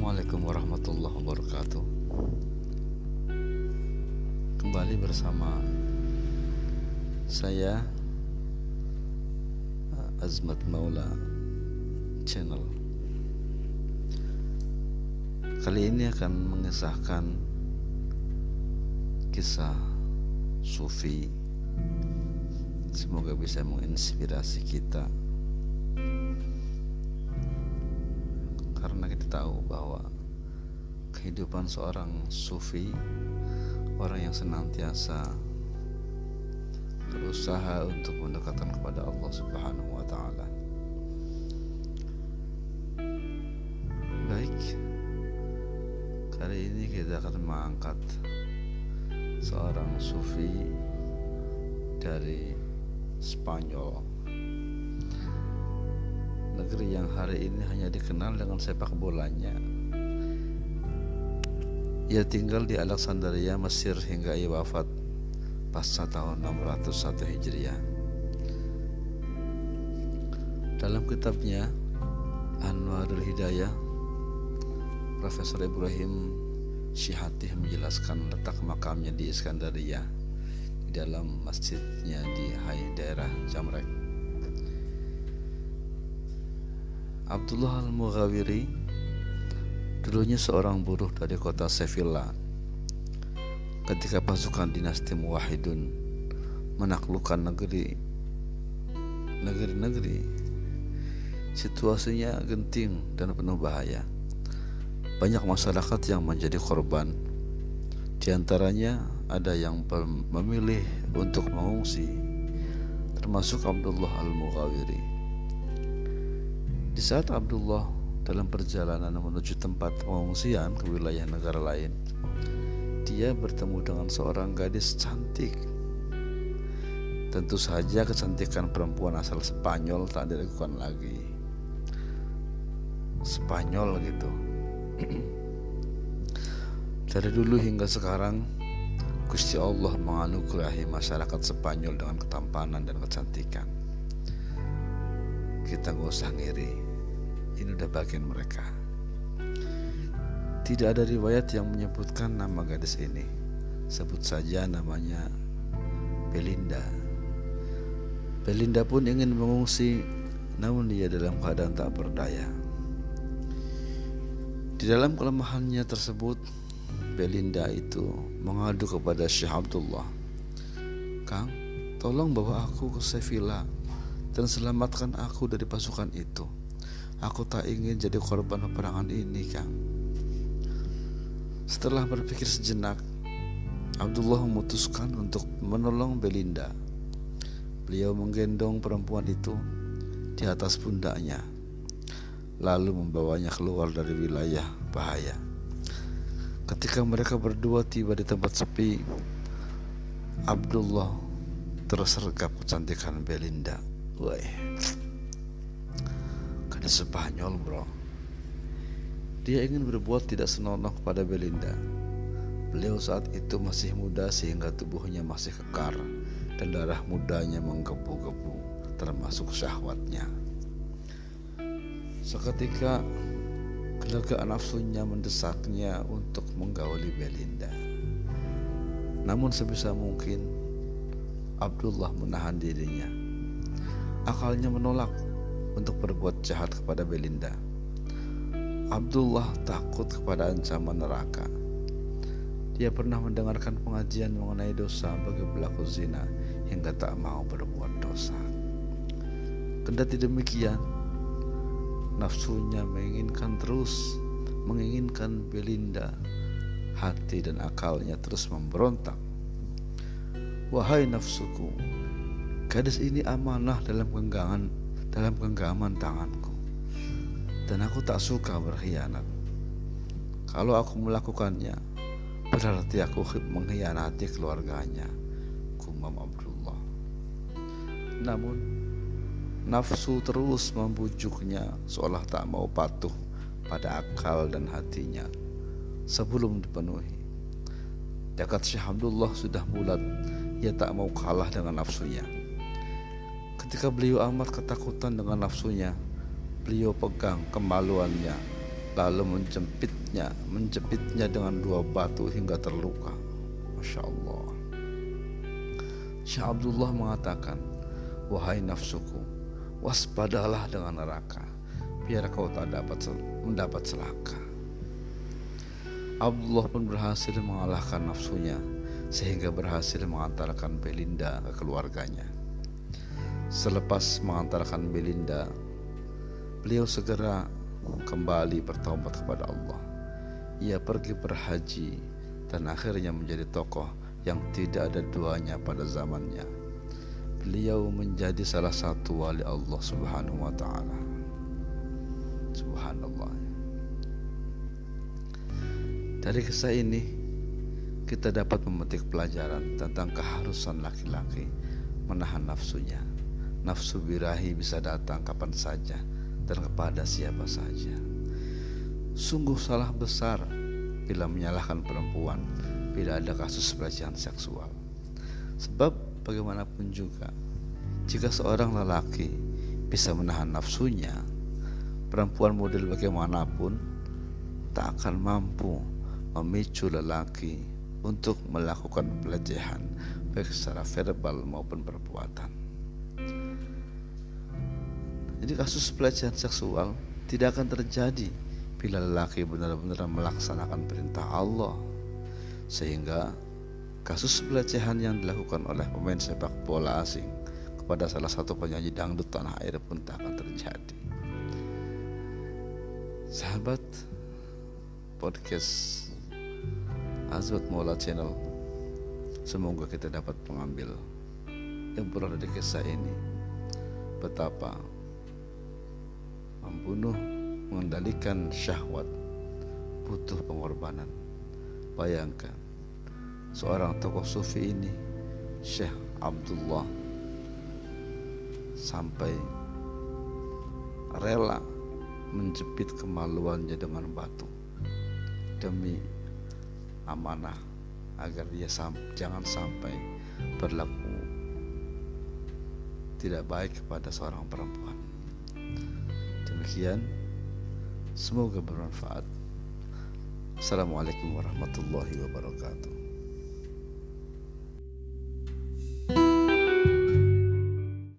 Assalamualaikum warahmatullahi wabarakatuh. Kembali bersama saya Azmat Maula Channel. Kali ini akan mengisahkan kisah sufi. Semoga bisa menginspirasi kita Karena kita tahu bahwa kehidupan seorang sufi Orang yang senantiasa berusaha untuk mendekatkan kepada Allah Subhanahu wa taala. Baik. Kali ini kita akan mengangkat seorang sufi dari Spanyol. Negeri yang hari ini hanya dikenal dengan sepak bolanya. Ia tinggal di Alexandria, Mesir hingga ia wafat pasca tahun 601 Hijriah. Dalam kitabnya Anwarul Hidayah, Profesor Ibrahim Syihatih menjelaskan letak makamnya di Iskandaria di dalam masjidnya di Hai daerah Jamrek. Abdullah Al-Mughawiri dulunya seorang buruh dari kota Sevilla ketika pasukan dinasti Muwahidun menaklukkan negeri negeri-negeri situasinya genting dan penuh bahaya. Banyak masyarakat yang menjadi korban. Di antaranya ada yang memilih untuk mengungsi termasuk Abdullah Al-Mughawiri di saat Abdullah dalam perjalanan menuju tempat pengungsian ke wilayah negara lain dia bertemu dengan seorang gadis cantik. Tentu saja kecantikan perempuan asal Spanyol tak diragukan lagi. Spanyol gitu. Dari dulu hingga sekarang Gusti Allah menganugerahi masyarakat Spanyol dengan ketampanan dan kecantikan. Kita nggak usah ngiri. Ini udah bagian mereka. Tidak ada riwayat yang menyebutkan nama gadis ini. Sebut saja namanya Belinda. Belinda pun ingin mengungsi, namun dia dalam keadaan tak berdaya. Di dalam kelemahannya tersebut, Belinda itu mengadu kepada Syekh Abdullah. Kang, tolong bawa aku ke Sevilla dan selamatkan aku dari pasukan itu. Aku tak ingin jadi korban peperangan ini, Kang. Setelah berpikir sejenak, Abdullah memutuskan untuk menolong Belinda. Beliau menggendong perempuan itu di atas pundaknya, lalu membawanya keluar dari wilayah bahaya. Ketika mereka berdua tiba di tempat sepi, Abdullah tersergap kecantikan Belinda. Wah, kada Spanyol bro. Dia ingin berbuat tidak senonoh kepada Belinda. Beliau saat itu masih muda sehingga tubuhnya masih kekar dan darah mudanya menggebu-gebu termasuk syahwatnya. Seketika kelegaan nafsunya mendesaknya untuk menggauli Belinda. Namun sebisa mungkin Abdullah menahan dirinya. Akalnya menolak untuk berbuat jahat kepada Belinda. Abdullah takut kepada ancaman neraka. Dia pernah mendengarkan pengajian mengenai dosa bagi pelaku zina hingga tak mau berbuat dosa. Kendati demikian, nafsunya menginginkan terus, menginginkan Belinda. Hati dan akalnya terus memberontak. Wahai nafsuku, gadis ini amanah dalam genggaman dalam genggaman tanganku dan aku tak suka berkhianat. Kalau aku melakukannya, berarti aku mengkhianati keluarganya, kumam Abdullah. Namun, nafsu terus membujuknya seolah tak mau patuh pada akal dan hatinya sebelum dipenuhi. Dekat Syekh Abdullah sudah bulat, ia tak mau kalah dengan nafsunya. Ketika beliau amat ketakutan dengan nafsunya, beliau pegang kemaluannya lalu menjepitnya menjepitnya dengan dua batu hingga terluka. Masya Allah. Syekh Abdullah mengatakan Wahai nafsuku Waspadalah dengan neraka Biar kau tak dapat mendapat celaka. Abdullah pun berhasil mengalahkan nafsunya Sehingga berhasil mengantarkan Belinda ke keluarganya Selepas mengantarkan Belinda Beliau segera kembali bertobat kepada Allah Ia pergi berhaji dan akhirnya menjadi tokoh yang tidak ada duanya pada zamannya. Beliau menjadi salah satu wali Allah Subhanahu wa taala. Subhanallah. Dari kisah ini kita dapat memetik pelajaran tentang keharusan laki-laki menahan nafsunya. Nafsu birahi bisa datang kapan saja dan kepada siapa saja. Sungguh salah besar bila menyalahkan perempuan bila ada kasus pelecehan seksual. Sebab bagaimanapun juga, jika seorang lelaki bisa menahan nafsunya, perempuan model bagaimanapun tak akan mampu memicu lelaki untuk melakukan pelecehan baik secara verbal maupun perbuatan. Jadi kasus pelecehan seksual tidak akan terjadi bila lelaki benar-benar melaksanakan perintah Allah. Sehingga kasus pelecehan yang dilakukan oleh pemain sepak bola asing kepada salah satu penyanyi dangdut tanah air pun tak akan terjadi. Sahabat podcast Azwat Mola Channel semoga kita dapat mengambil yang perlu dari kisah ini. Betapa membunuh mengendalikan syahwat butuh pengorbanan. Bayangkan seorang tokoh sufi ini Syekh Abdullah sampai rela menjepit kemaluannya dengan batu demi amanah agar dia sam jangan sampai berlaku tidak baik kepada seorang perempuan. Demikian Semoga bermanfaat. Assalamualaikum warahmatullahi wabarakatuh.